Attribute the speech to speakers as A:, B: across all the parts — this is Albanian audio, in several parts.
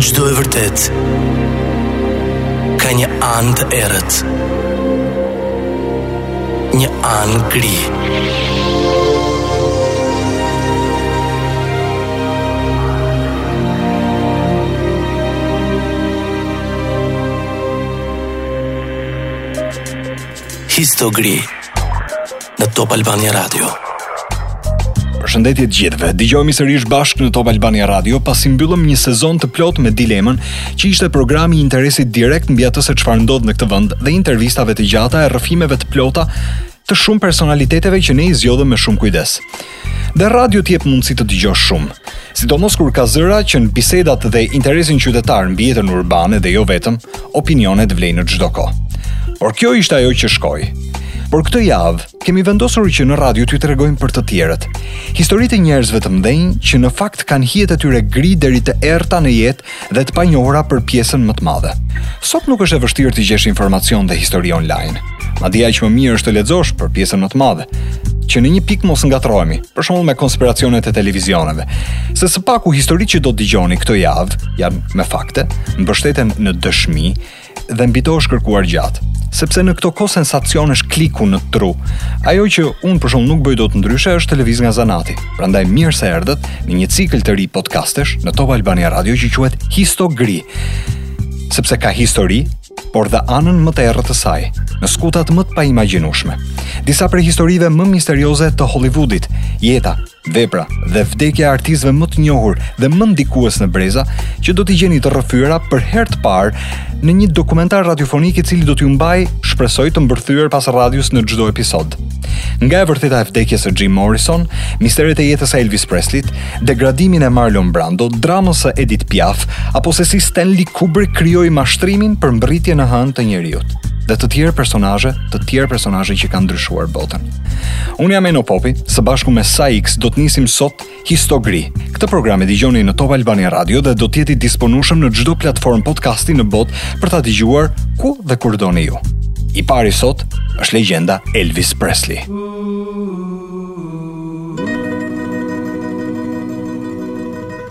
A: Çdo e vërtetë ka një anë të errët. Një anë gri. Histogri. Histogri. në Top Albania Radio.
B: Përshëndetje të gjithëve. Dëgjohemi sërish bashkë në Top Albania Radio pasi mbyllëm një sezon të plotë me dilemën, që ishte programi i interesit direkt mbi atë se çfarë ndodh në këtë vend dhe intervistave të gjata e rrëfimeve të plota të shumë personaliteteve që ne i zgjodhëm me shumë kujdes. Dhe radio të jep mundësi të dëgjosh shumë, sidomos kur ka zëra që në bisedat dhe interesin qytetar mbi jetën urbane dhe jo vetëm, opinionet vlejnë në çdo kohë. Por kjo ishte ajo që shkoi. Por këtë javë kemi vendosur që në radio t'ju tregojmë për të tjerët. Historitë e njerëzve të mëdhenj që në fakt kanë hijet e tyre gri deri të errta në jetë dhe të panjohura për pjesën më të madhe. Sot nuk është e vështirë të gjesh informacion dhe histori online. Madje aq më mirë është të lexosh për pjesën më të madhe, që në një pikë mos ngatrohemi, për shembull me konspiracionet e televizioneve. Se së paku historitë që do të dëgjoni këtë javë janë me fakte, mbështeten në dëshmi, dhe mbi to është kërkuar gjatë sepse në këto kohë sensacion është kliku në tru. Ajo që unë për shembull nuk bëj dot ndryshe është të lëviz nga zanati. Prandaj mirë se erdhët në një cikël të ri podcastesh në Top Albania Radio që quhet Histogri. Sepse ka histori, por dhe anën më të errët të saj, në skutat më të paimagjinueshme. Disa prej historive më misterioze të Hollywoodit, jeta, Vepra dhe vdekja e artistëve më të njohur dhe më ndikues në breza, që do t'i gjeni të rrëfyera për herë të parë në një dokumentar radiofonik i cili do t'ju mbajë, shpresoj të mbërthyer pas radios në çdo episod. Nga e vërteta e vdekjes së Jim Morrison, misteret e jetës së Elvis Presley, degradimin e Marlon Brando, dramës së Edith Piaf, apo se si Stanley Kubrick krijoi mashtrimin për mbërritjen në hënë të njeriut dhe të tjerë personazhe, të tjerë personazhe që kanë ndryshuar botën. Unë jam Eno Popi, së bashku me SAIX do të nisim sot Histogri. Këtë program e dëgjoni në Top Albania Radio dhe do të jetë i disponueshëm në çdo platformë podcasti në botë për ta dëgjuar ku dhe kur doni ju. I pari sot është legjenda Elvis Presley.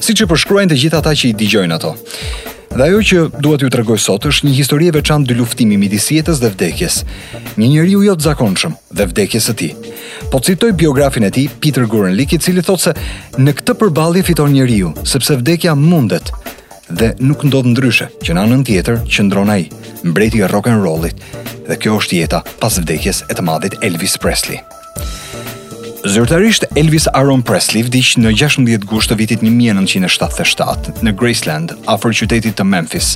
B: siç i përshkruajnë të gjithë ata që i dëgjojnë ato. Dhe ajo që dua t'ju tregoj sot është një histori e veçantë dyluftimi midis jetës dhe vdekjes. Një njeriu jo të zakonshëm dhe vdekjes së tij. Po citoj biografin e tij, Peter Guralnick, i cili thotë se në këtë përballje fiton njeriu, sepse vdekja mundet dhe nuk ndodh ndryshe që në anën tjetër qëndron ai, mbreti i rock and rollit, dhe kjo është jeta pas vdekjes e të madhit Elvis Presley. Zyrtarisht Elvis Aaron Presley vdiq në 16 gusht të vitit 1977 në Graceland, afër qytetit të Memphis,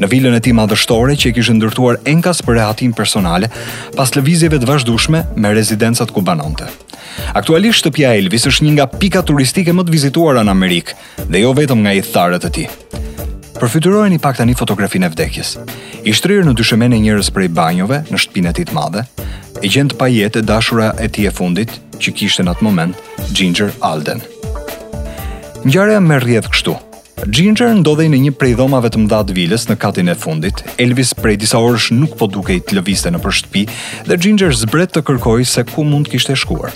B: në vilën e tij madhështore që e kishte ndërtuar enkas për rehatinë personale pas lëvizjeve të vazhdueshme me rezidencat ku banonte. Aktualisht shtëpia e Elvis është një nga pikat turistike më të vizituara në Amerikë, Dhe jo vetëm nga ithtarët e tij. Përfytyrojeni pak tani fotografinë e vdekjes. I shtrirë në dyshemen e njërës prej banjove në shtëpinë e tij të madhe, e gjend pa jetë e dashura e tij e fundit që kishte në atë moment, Ginger Alden. Ngjarja rrjedh kështu. Ginger ndodhej në një prej dhomave të mëdha të vilës në katin e fundit. Elvis prej disa orësh nuk po dukej të lëvizte nëpër shtëpi dhe Ginger zbret të kërkojë se ku mund të kishte shkuar.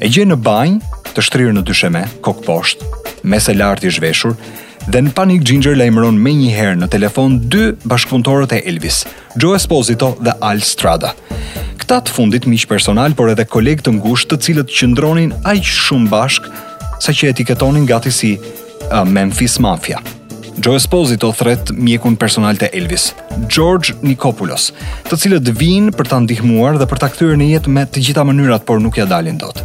B: E gjen në banjë, të shtrirë në dysheme, kokëposhtë, mes e lart i zhveshur, dhe në panik Ginger lajmëron menjëherë në telefon dy bashkëpunëtorët e Elvis, Joe Esposito dhe Al Strada. Këta të fundit miq personalë, por edhe kolegë të ngushtë të cilët qëndronin aq shumë bashkë saqë etiketoheshin gati si a Memphis Mafia. Joe Esposito thërret mjekun personal të Elvis, George Nikopoulos, të cilët vijnë për ta ndihmuar dhe për ta kthyer në jetë me të gjitha mënyrat, por nuk ia dalin dot.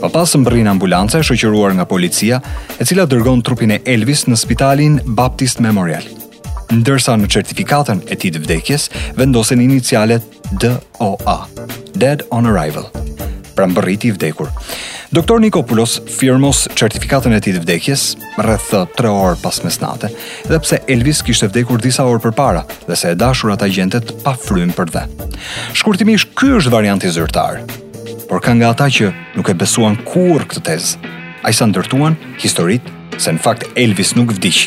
B: Më pas mbërrin ambulanca e shoqëruar nga policia, e cila dërgon trupin e Elvis në spitalin Baptist Memorial. Ndërsa në certifikatën e tij të vdekjes vendosen inicialet DOA, Dead on Arrival, pra mbërriti i vdekur. Doktor Nikopulos firmos certifikatën e tij të vdekjes rreth 3 orë pas mesnate, edhe pse Elvis kishte vdekur disa orë përpara se e dashura ta gjente të pafrymë përdhe. Shkurtimisht ky është varianti zyrtar. Por ka nga ata që nuk e besuan kurrë këtë tezë. Aq sa ndërtuan historitë se në fakt Elvis nuk vdiq,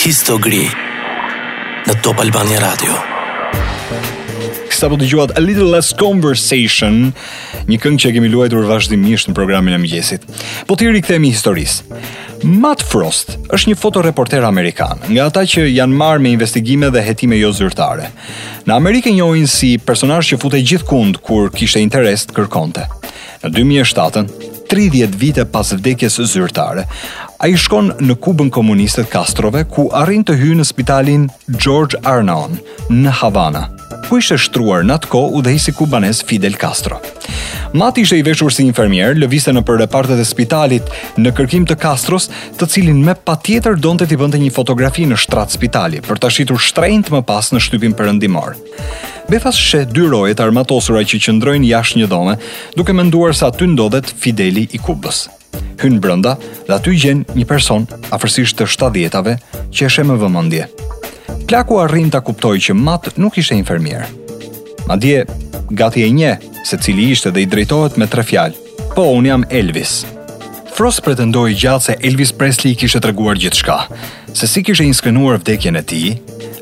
C: Histo
A: Gri në Top Albania Radio.
B: Sapo dëgjuat A Little Less Conversation, një këngë që e kemi luajtur vazhdimisht në programin e mëngjesit. Po t'i rikthehemi historisë. Matt Frost është një fotoreporter amerikan, nga ata që janë marrë me investigime dhe hetime jozyrtare. Në Amerikë njihet si personazh që futej gjithkund kur kishte interes të kërkonte. Në 2007, 30 vite pas vdekjes zyrtare, ai shkon në Kubën komuniste të Kastrove ku arrin të hyjë në spitalin George Arnon, në Havana, ku ishte shtruar në atë kohë udhëheqësi kuban Fidel Castro. Mati ishte i veshur si infermier, lëviste nëpër repartet e spitalit në kërkim të Castros, të cilin me patjetër donte t'i bënte një fotografi në shtrat spitali për ta shitur shtrenjtë më pas në shtypin perëndimor. Befas sheh dy roje të armatosura që qëndrojnë jashtë një dhome, duke menduar se aty ndodhet Fideli i Kubës. Hyn brenda dhe aty gjen një person afërsisht të 70-tave që e sheh me vëmendje. Plaku arrin ta kuptojë që Mat nuk ishte infermier. Madje gati e njeh se cili ishte dhe i drejtohet me tre fjalë. Po, unë jam Elvis. Frost pretendoi gjatë se Elvis Presley i kishte treguar gjithçka. se si kishte inskenuar vdekjen e tij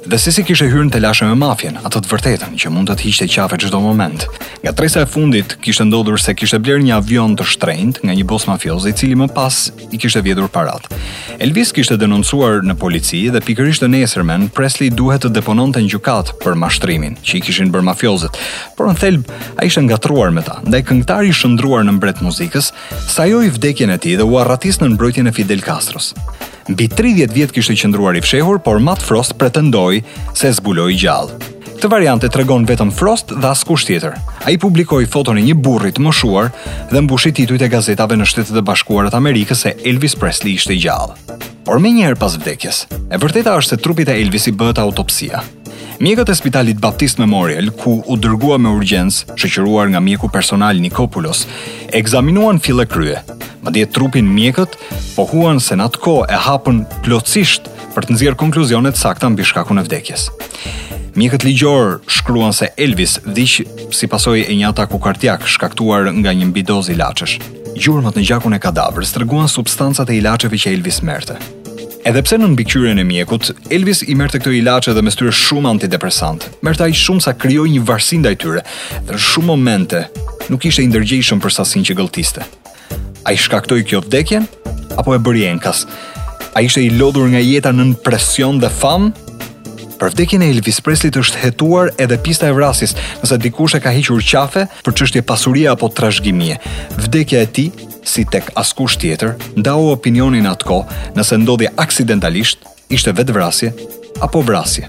B: dhe se si kishte hyrë në telashe me mafien, atë të vërtetën që mund të të hiqte qafe çdo moment. Ngatërresa e fundit kishte ndodhur se kishte blerë një avion të shtrenjtë nga një bos mafioz i cili më pas i kishte vjedhur paratë. Elvis kishte denoncuar në polici dhe pikërisht të nesërmen Presley duhet të depononte në gjykatë për mashtrimin që i kishin bërë mafiozët, por në thelb ai ishte ngatërruar me ta. Ndaj këngëtari i shndërruar në mbret të muzikës, sajoi vdekjen e tij dhe u arratis nën mbrojtjen e Fidel Castros. Mbi tridhjetë vjet kishte qëndruar i fshehur, por Matt Frost pretendoi se e zbuloi gjallë. Këtë variant e tregon vetëm Frost dhe askush tjetër. Ai publikoi foton e një burri të moshuar dhe mbushi titujt e gazetave në Shtetet e Bashkuara të Amerikës se Elvis Presley ishte gjallë. Por menjëherë pas vdekjes, e vërteta është se trupit të Elvis i bëhet autopsia. Mjekët e Spitalit Baptist Memorial, ku u dërgua me urgjencë, shoqëruar nga mjeku personal Nikopulos, ekzaminuan fill e krye madje trupin. Mjekët pohuan se në atë kohë e hapën plotësisht për të nxjerrë konkluzione të sakta mbi shkakun e vdekjes. Mjekët ligjorë shkruan se Elvis vdiq si pasojë e një ataku kardiak shkaktuar nga një mbidozë ilaçesh. Gjurmët në gjakun e kadavrës treguan substancat e ilaçeve që Elvis merrte. Edhe pse nën mbikëqyrjen e mjekut, Elvis i merrte këto ilaçe dhe mes tyre shumë antidepresantë. Merrte aq shumë sa krijoi një varësi ndaj tyre dhe në shumë momente nuk ishte i ndërgjegjshëm për sasinë që gëlltiste. A i shkaktoi kjo vdekjen? Apo e bëri enkas? A ishte i lodhur nga jeta nën presion dhe famë? Për vdekjen e Elvis Preslit është hetuar edhe pista e vrasjes, nëse dikush e ka hequr qafe për çështje pasurie apo trashëgimie. Vdekja e tij si tek askush tjetër, ndau opinionin atë kohë nëse ndodhi aksidentalisht, ishte vetëvrasje apo vrasje.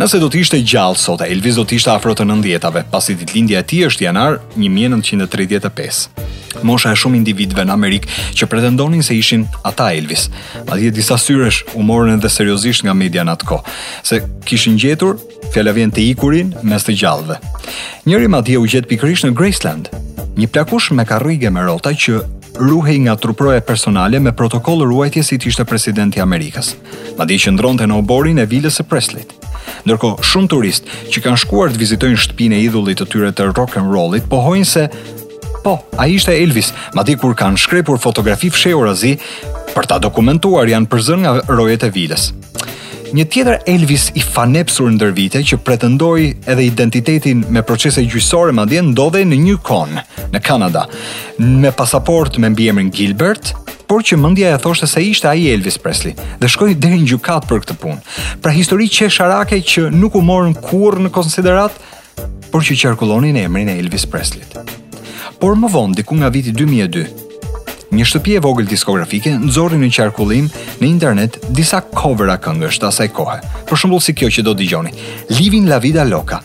B: Nëse do të ishte gjallë sot, Elvis do të ishte afro të nëntëdhjetave, pasi ditëlindja e tij është janar 1935. Mosha e shumë individëve në Amerikë që pretendonin se ishin ata Elvis. Madje disa syresh u morën edhe seriozisht nga media në atë kohë, se kishin gjetur fjala vjen të ikurin mes të gjallëve. Njëri madje u gjet pikërisht në Graceland, një plakush me karrige me rrota që ruhej nga truproja personale me protokoll ruajtje si të ishte presidenti i Amerikës. Madje qëndronte në oborrin e vilës së Preslit. Ndërkohë, shumë turistë që kanë shkuar të vizitojnë shtëpinë e idhullit të tyre të rock and rollit pohojnë se po, ai ishte Elvis, madje kur kanë shkrepur fotografi fshehurazi për ta dokumentuar janë përzënë nga rojet e vilës. Një tjetër Elvis i fanepsur ndër vite që pretendoi edhe identitetin me procese gjyqësore madje ndodhej në Jukon në Kanada me pasaportë me mbiemrin Gilbert por që mendja i thoshte se ishte ai Elvis Presley dhe shkoi deri në gjykatë për këtë punë. Pra histori qesharake që nuk u morën kurrë në konsideratë, por që qarkullonin emrin e Elvis Preslit. Por më vonë, diku nga viti 2002, një shtëpi e vogël diskografike nxori në qarkullim në internet disa covera këngësh të asaj kohe. Për shembull si kjo që do dëgjoni, Living la vida loca.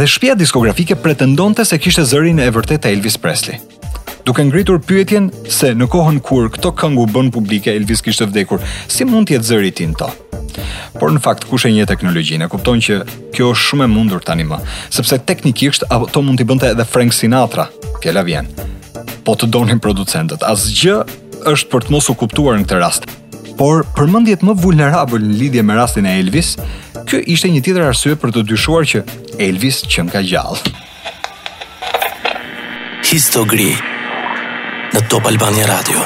B: Dhe shpia diskografike pretendonte se kishte zërin e vërtetë të Elvis Presley. Duke ngritur pyetjen se në kohën kur këto këngë u bënë publike Elvis kishte vdekur, si mund të jetë zëri i tij në to? Por në fakt kush e njeh teknologjinë e kupton që kjo është shumë e mundur tani më, sepse teknikisht ato mund t'i bënte edhe Frank Sinatra. Fjala vjen. Po të donin producentët, asgjë s'është për të mos u kuptuar në këtë rast. Por për mendjet më vulnerabël në lidhje me rastin e Elvis, kjo ishte një tjetër arsye për të dyshuar që Elvis qënka gjallë.
A: Histogri në Top Albania Radio.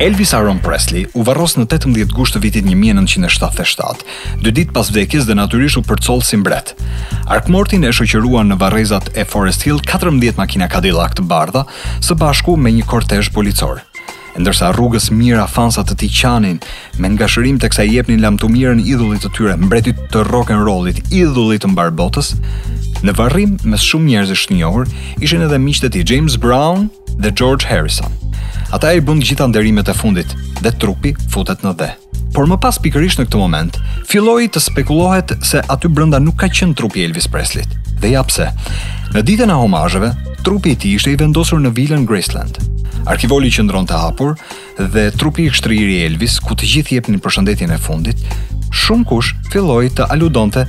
B: Elvis Aaron Presley u varros në 18 gusht të vitit 1977 dy ditë pas vdekjes dhe natyrisht u përcoll si mbret. Arkmortin e shoqëruan në varrezat e Forest Hill 14 makina Cadillac të bardha, së bashku me një kortezh policor. Ndërsa rrugës mijëra fansa të tij qanin me ngashërim teksa i jepnin lamtumirën idhullit të tyre, mbretit të rock and rollit, idhullit të mbarë botës, Në varrim mes shumë njerëzish të njohur ishin edhe miqtë e tij James Brown dhe George Harrison. Ata i bënë të gjitha nderimet e fundit dhe trupi futet në dhe. Por më pas pikërisht në këtë moment, filloi të spekulohet se aty brenda nuk ka qenë trupi i Elvis Preslit. Dhe ja pse. Në ditën e homazheve, trupi i tij ishte i vendosur në vilën Graceland. Arkivoli qëndronte hapur dhe trupi i shtrirë i Elvis, ku të gjithë jepnin përshëndetjen e fundit, shumëkush filloi të aludonte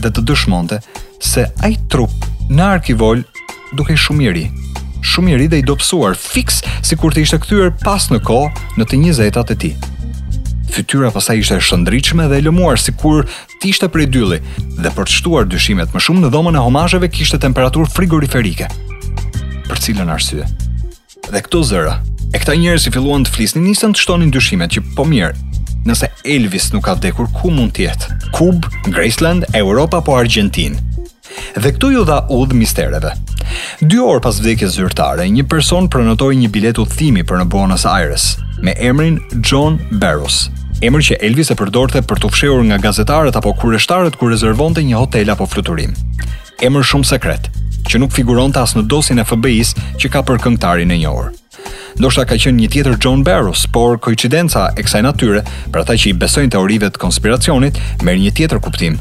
B: dhe të dëshmonte se ai trup në arkivol Dukej shumë i ri. Shumë i ri dhe i dobësuar, fiks sikur të ishte kthyer pas në kohë në të njëzetat e tij. Fytyra pastaj ishte e shëndritshme dhe e lëmuar sikur të ishte prej dylli dhe për të shtuar dyshimet më shumë në dhomën e homazheve kishte temperaturë frigoriferike. Për cilën arsye? Dhe këto zëra, e këta njerëz që filluan të flisnin, nisën të shtonin dyshimet që po mirë. Nëse Elvis nuk ka vdekur, ku mund të jetë? Kubë, Graceland, Europa apo Argjentinë. Dhe këtu iu dha udhë mistereve. Dy orë pas vdekjes zyrtare, një person prenotoi një biletë udhëtimi për në Buenos Aires me emrin John Burrows. Emër që Elvis e përdorte për t'u fshehur nga gazetarët apo kureshtarët kur rezervonte një hotel apo fluturim. Emër shumë sekret, që nuk figuronte as në dosjen e FBI-së që ka për këngëtarin e njohur. Ndoshta ka qenë një tjetër John Burrows, por koincidenca e kësaj natyre, për ata që i besojnë teorive të konspiracionit, merr një tjetër kuptim.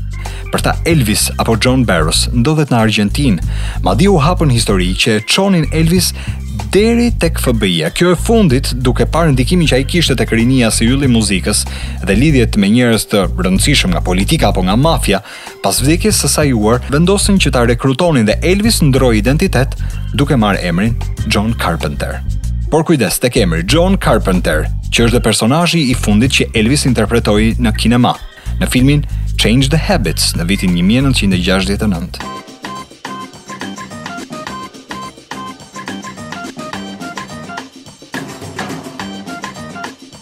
B: Për ta Elvis apo John Burrows ndodhet në Argjentinë, madje u hapën histori që e çonin Elvis deri tek FBI-ja. Kjo e fundit, duke parë ndikimin që ai kishte tek rinia si yll i muzikës dhe lidhjet me njerëz të rëndësishëm nga politika apo nga mafia, Pas vdekjes së sajuar vendosin që ta rekrutonin dhe Elvis ndërroi identitet duke marrë emrin John Carpenter. Por kujdes tek emri John Carpenter, që është dhe personazhi i fundit që Elvis interpretoi në kinema, në filmin Change the Habits në vitin 1969.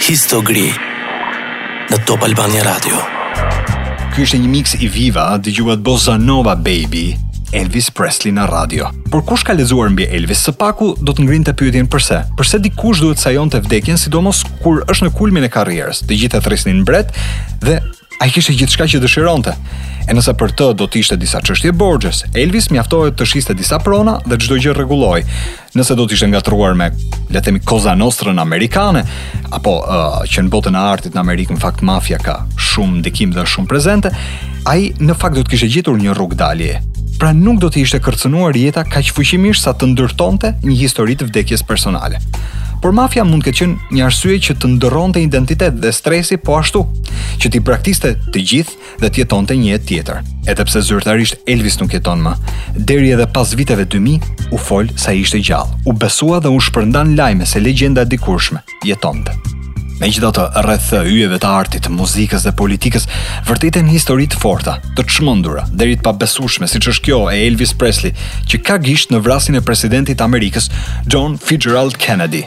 A: Histogri në Top Albania Radio.
B: Ky ishte një mix i Viva, dëgjuat Bossa Nova Baby, Elvis Presley në radio. Por kush ka lexuar mbi Elvis së paku do të ngrinte pyetjen përse? Përse dikush duhet të sajonte vdekjen sidomos kur është në kulmin e karrierës? Të gjithë e thrisnin mbret dhe ai kishte gjithçka që dëshironte. E nëse për të do të ishte disa çështje borxhes, Elvis mjaftohej të shiste disa prona dhe çdo gjë rregullohej. Nëse do të ishte ngatërruar me, le të themi, Cosa Nostrën amerikane apo uh, që në botën e artit në Amerikë në fakt mafia ka shumë ndikim dhe shumë prezente, ai në fakt do të kishte gjetur një rrugëdalje. Pra nuk do të ishte kërcënuar jeta kaq fuqimisht sa të ndërtonte një histori të vdekjes personale. Por mafia mund të ketë qenë një arsye që të ndërronte identitet dhe stresi po ashtu, që t'i braktiste të gjithë dhe të jetonte një jetë tjetër. Edhe pse zyrtarisht Elvis nuk jeton më, deri edhe pas viteve 2000 u fol se ishte gjallë. U besua dhe u shpërndanë lajme se legjenda e dikurshme jetonte. Megjithatë rreth yjeve të artit, muzikës dhe politikës, vërtiten histori të forta, të çmendura, deri të pabesueshme, siç është kjo e Elvis Presley, që ka gisht në vrasjen e presidentit të Amerikës, John Fitzgerald Kennedy.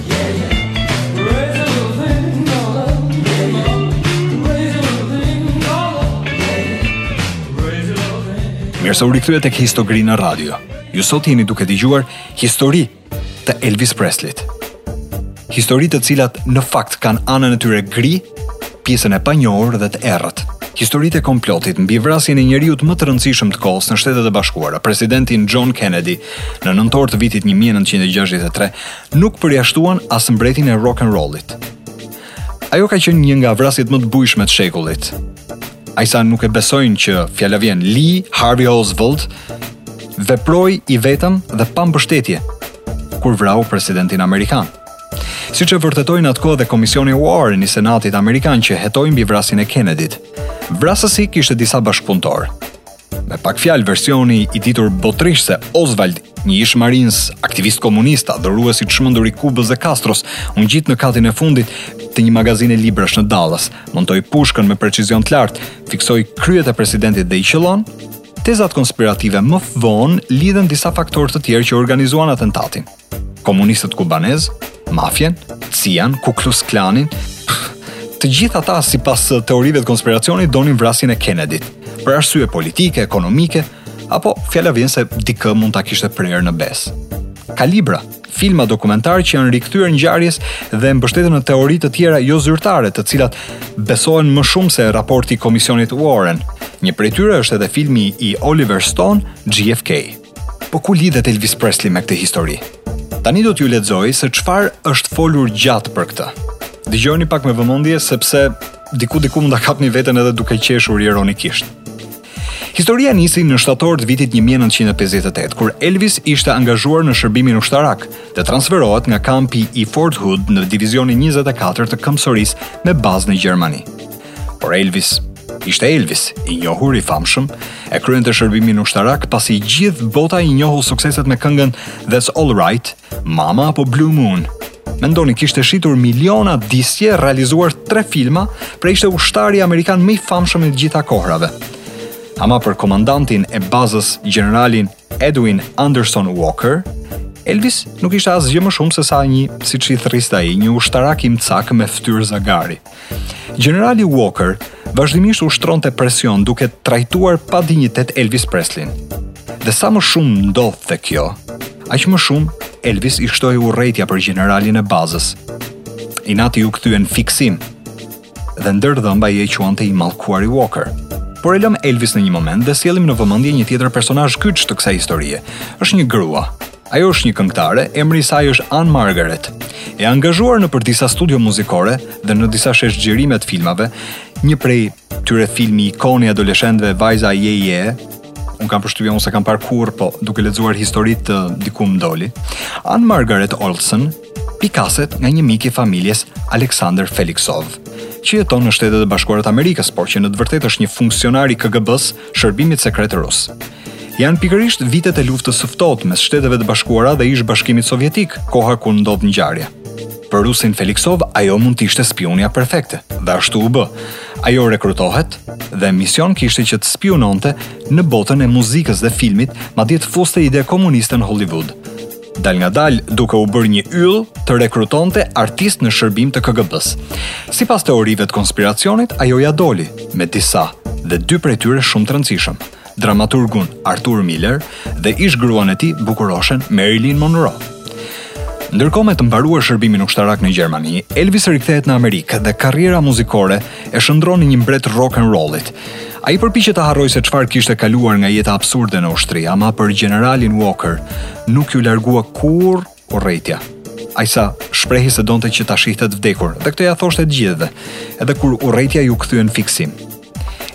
B: Mirë se u rikthyet tek Histogri në radio. Ju sot jeni duke dëgjuar histori të Elvis Preslit. Histori të cilat në fakt kanë anën e tyre gri, pjesën e panjohur dhe të errët. Historitë e komplotit mbi vrasjen e njeriut më të rëndësishëm të kohës në Shtetet e Bashkuara, presidentin John Kennedy, në nëntor të vitit 1963, nuk përjashtuan as mbretin e rock and rollit. Ajo ka qenë një nga vrasjet më të bujshme të shekullit. Aq sa nuk e besojnë që fjala vjen Lee Harvey Oswald veproi i vetëm dhe pa mbështetje kur vrau presidentin amerikan. Siç e vërtetoi në atë kohë dhe Komisioni Warren i Senatit amerikan që hetoi mbi vrasjen e Kennedy-t. Vrasësi kishte disa bashkëpunëtorë. Me pak fjalë versioni i ditur botërisht se Oswald, një ish marins, aktivist komunist, adhurues i çmendur i Kubës dhe Kastros, u ngjit në katin e fundit të një magazine librash në Dallas, montoi pushkën me precizion të lartë, fiksoi kryet e presidentit dhe i qëllon. Tezat konspirative më vonë lidhën disa faktorë të tjerë që organizuan atentatin. Komunistët kubanez, mafien, CIA-n, Ku Klux Klanin, të gjithë ata sipas teorive të konspiracionit donin vrasjen e Kennedy-t, për arsye politike, ekonomike, apo fjala vjen se dikë mund ta kishte prerë në besë. Ka libra, filma dokumentar që i janë rikthyer ngjarjes dhe mbështeten në teori të tjera jozyrtare, të cilat besohen më shumë se raporti i Komisionit Warren. Një prej tyre është edhe filmi i Oliver Stone, JFK. Po ku lidhet Elvis Presley me këtë histori? Tani do t'ju lexoj se çfarë është folur gjatë për këtë. Dëgjoni pak me vëmendje sepse diku diku mund ta kapni veten edhe duke qeshur ironikisht. Historia nisi në shtator të vitit 1958, kur Elvis ishte angazhuar në shërbimin ushtarak dhe transferohet nga kampi i Fort Hood në divizionin 24 të këmbësorisë me bazë në Gjermani. Por Elvis ishte Elvis, i njohur i famshëm, e kryente shërbimin ushtarak pasi gjithë bota i njohu sukseset me këngën That's All Right, Mama apo Blue Moon. Mendoni kishte shitur miliona disje, realizuar tre filma, pra ishte ushtari amerikan më i famshëm i të gjitha kohërave. Ama për komandantin e bazës gjeneralin Edwin Anderson Walker, Elvis nuk ishte asgjë më shumë sesa një, siç i thërriste ai, një ushtarak imcak me fytyrë zagari. Gjenerali Walker vazhdimisht ushtronte presion duke trajtuar pa dinjitet Elvis Preslin. Dhe sa më shumë ndodhte kjo, aq më shumë Elvisit i shtohej urrejtja për gjeneralin e bazës. Inati iu kthye në fiksim. Dhe ndër dhëmbë ai e quante i mallkuari Walker. Por e lëmë Elvis në një moment dhe sjellim në vëmendje një tjetër personazh kyç të kësaj historie. Është një grua, Ajo është një këngëtare, emri i saj është Ann Margaret. E angazhuar nëpër disa studio muzikore dhe në disa sheshxhirime të filmave, një prej tyre filmi ikonë i adoleshentëve Vajza Ye Ye, kam përshtypjen unë s'e kam parë kurrë, po duke lexuar historitë diku më doli. Ann Margaret Olsen pikaset nga një mik i familjes Aleksandër Feliksov, që jeton në Shtetet e Bashkuara të Amerikës, por që në të vërtetë është një funksionar i KGB-s shërbimit sekret rus. Janë pikërisht vitet e luftës së ftohtë mes Shteteve të Bashkuara dhe ish-Bashkimit Sovjetik, koha kur ndodh ngjarja. Për rusin Feliksov, ajo mund të ishte spiunja perfekte, dhe ashtu u bë. Ajo rekrutohet dhe mision kishte që të spiunonte në botën e muzikës dhe filmit, madje të fuste ide komuniste në Hollywood. dalëngadalë duke u bërë një yll të rekrutonte artistë në shërbim të KGB-s. Sipas teorive të konspiracionit, ajo ia doli, me disa, dhe dy prej tyre shumë të rëndësishëm, dramaturgun Arthur Miller dhe ish-gruan e tij bukuroshen Marilyn Monroe. Ndërkohë me të mbaruar shërbimin ushtarak në Gjermani, Elvis rikthehet në Amerikë dhe karriera muzikore e shndërron në një mbret rock and roll-it. Ai përpiqet të harrojë se çfarë kishte kaluar nga jeta absurde në ushtri, ama për gjeneralin Walker nuk iu largua kurrë urrejtja. Ai saç shprehej se donte që ta shihte të vdekur, dhe këtë ia thoshte të gjithëve, edhe kur urrejtja iu kthye në fiksim.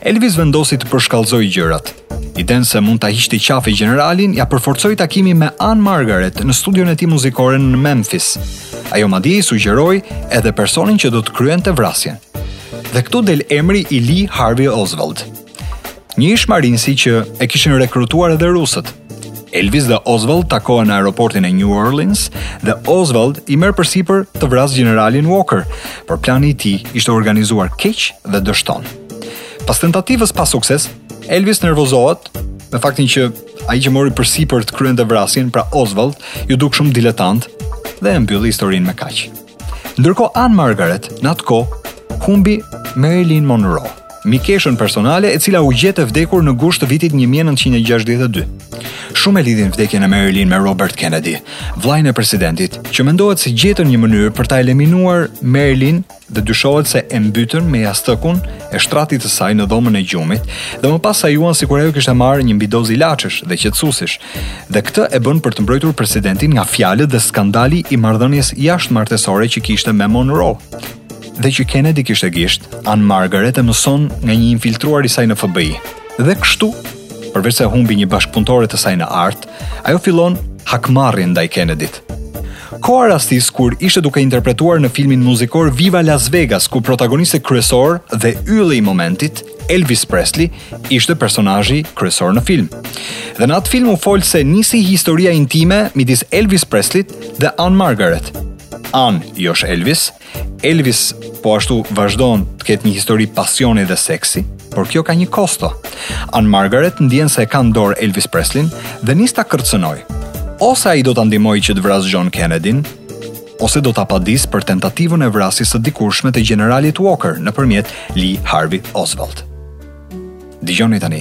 B: Elvis vendosi të përshkallëzojë gjërat, Idenë se mund ta hiqte qafe gjeneralin, ia përforcoi takimi me Ann Margaret në studion e tij muzikore në Memphis. Ajo madje i sugjeroi edhe personin që do të kryente vrasjen. Dhe këtu del emri i Lee Harvey Oswald. Një ish-marins që e kishin rekrutuar edhe rusët. Elvis dhe Oswald takohen në aeroportin e New Orleans dhe Oswaldi merr përsipër të vrasë gjeneralin Walker, por plani i tij ishte organizuar keq dhe dështon. Pas tentativës pa sukses, Elvis nervozohet me faktin që ai që mori përsipër të kryente vrasjen, pra Oswald, iu duk shumë diletant dhe e mbylli historinë me kaq. Ndërkohë Ann Margaret, në atë kohë, humbi Marilyn Monroe, mikeshën personale e cila u gjet e vdekur në gusht të vitit 1962. Shumë e lidhin vdekjen e Marilyn me Robert Kennedy, vëllain e presidentit, që mendohet se gjetën një mënyrë për ta eliminuar Marilyn dhe dyshohet se e mbytën me jastëkun e shtratit të saj në dhomën e gjumit dhe më pas sajuan sikur ajo kishte marrë një mbidozë ilaçesh dhe qetësuesish dhe këtë e bënë për të mbrojtur presidentin nga fjalët dhe skandali i marrëdhënies jashtëmartesore që kishte me Monroe dhe që Kennedy kishte gisht, Ann Margaret e mëson nga një infiltruar i saj në FBI. Dhe kështu, Përveç se humbi një bashkëpunëtore të saj në art, ajo fillon hakmarrjen ndaj Kennedy-t. Koha rastis kur ishte duke interpretuar në filmin muzikor Viva Las Vegas, ku protagonisti kryesor dhe ylli i momentit, Elvis Presley, ishte personazhi kryesor në film. Dhe në atë film u fol se nisi historia intime midis Elvis Presley-t dhe Ann Margaret. Ann, josh Elvis, Elvis po ashtu vazhdon të ketë një histori pasioni dhe seksi, por kjo ka një kosto. Ann Margaret ndjen se e ka në dorë Elvis Preslin dhe nis ta kërcënojë. Ose ai do ta ndihmojë që të vrasë John Kennedy-n, ose do ta padisë për tentativën e vrasjes së dikurshme të gjeneralit Walker nëpërmjet Lee Harvey Oswald. Dëgjoni tani,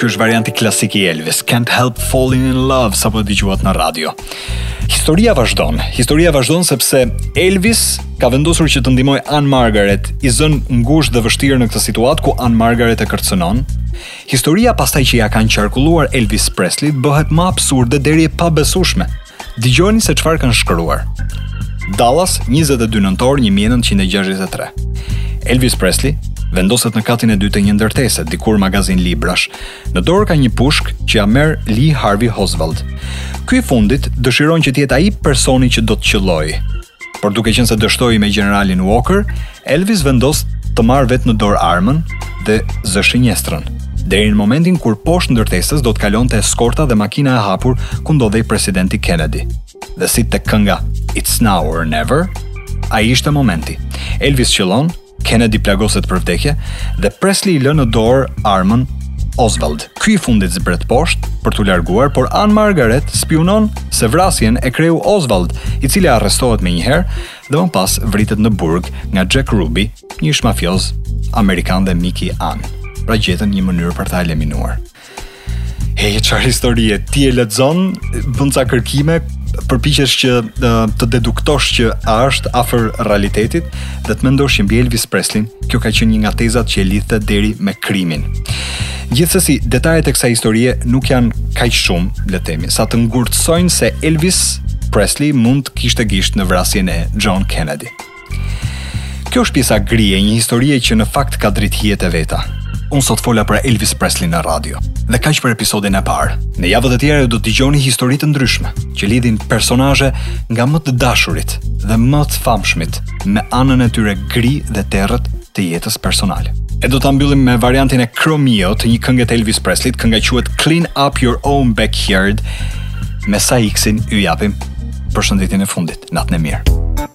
B: Ky është varianti klasik i Elvis, Can't Help Falling in Love, sapo e dëgjuat në radio. Historia vazhdon. Historia vazhdon sepse Elvis ka vendosur që të ndihmojë Ann Margaret, i zënë ngushtë dhe vështirë në këtë situatë ku Ann Margaret e kërcënon. Historia pastaj që ia kanë qarkulluar Elvis Presley-t bëhet më absurde deri e pabesueshme. Dëgjoni se çfarë kanë shkruar. Dallas, 22 nëntor 1963. Elvis Presley vendoset në katin e dytë të një ndërtese, dikur magazin librash. Në dorë ka një pushkë që ia merr Lee Harvey Oswald. Ky i fundit dëshiron që të jetë ai personi që do të qëllojë. Por duke qenë se dështoi me gjeneralin Walker, Elvis vendos të marrë vetë në dorë armën dhe zë shënjestrën. Deri në momentin kur poshtë ndërtesës do të kalonte eskorta dhe makina e hapur ku ndodhej presidenti Kennedy. Dhe si te kënga It's Now or Never, ai ishte momenti. Elvis qëllon Kennedy plagoset për vdekje dhe Presley i lë në dorë armën Oswald. Ky i fundit zbret poshtë për t'u larguar, por Ann Margaret spiunon se vrasjen e kreu Oswald, i cili arrestohet menjëherë dhe më pas vritet në burg nga Jack Ruby, një ish mafioz amerikan dhe mik i Ann. Pra gjetën një mënyrë për ta eliminuar. Hej, çfarë historie? Ti e lexon, bën ca kërkime, përpiqesh që të deduktosh që a është afër realitetit dhe të mendosh që mbi Elvis Presley, kjo ka qenë një nga tezat që e lidhte deri me krimin. Gjithsesi, detajet e kësaj historie nuk janë kaq shumë, le të themi, sa të ngurtësojnë se Elvis Presley mund të kishte gisht në vrasjen e John Kennedy. Kjo është pjesa gri e një historie që në fakt ka dritëhijet e veta. Unë sot fola për Elvis Presley në radio, dhe kaq për episodin e parë. Në javët e tjera do të dëgjoni histori të ndryshme që lidhin personazhe nga më të dashurit dhe më të famshmit me anën e tyre gri dhe të errët të jetës personale. E do ta mbyllim me variantin e Chromeo të një kënge të Elvis Presley, kënga quhet Clean Up Your Own Backyard. Me sa iksin ju japim përshëndetjen e fundit. Natën e mirë.